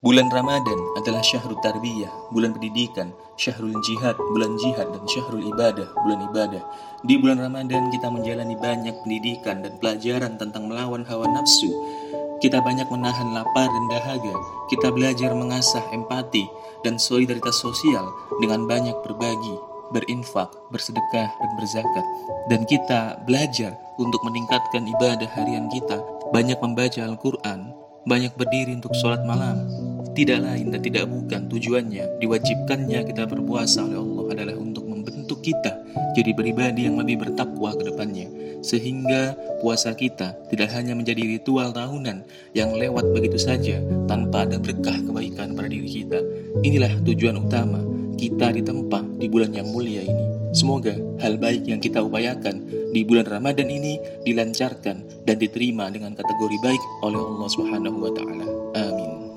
Bulan Ramadan adalah syahrul tarbiyah, bulan pendidikan, syahrul jihad, bulan jihad, dan syahrul ibadah, bulan ibadah. Di bulan Ramadan kita menjalani banyak pendidikan dan pelajaran tentang melawan hawa nafsu. Kita banyak menahan lapar dan dahaga. Kita belajar mengasah empati dan solidaritas sosial dengan banyak berbagi, berinfak, bersedekah, dan berzakat. Dan kita belajar untuk meningkatkan ibadah harian kita, banyak membaca Al-Quran, banyak berdiri untuk sholat malam. Tidak lain dan tidak bukan tujuannya diwajibkannya kita berpuasa oleh Allah adalah untuk membentuk kita jadi pribadi yang lebih bertakwa ke depannya. Sehingga puasa kita tidak hanya menjadi ritual tahunan yang lewat begitu saja tanpa ada berkah kebaikan pada diri kita. Inilah tujuan utama kita ditempa di bulan yang mulia ini. Semoga hal baik yang kita upayakan di bulan Ramadan ini dilancarkan dan diterima dengan kategori baik oleh Allah Subhanahu wa taala. Amin.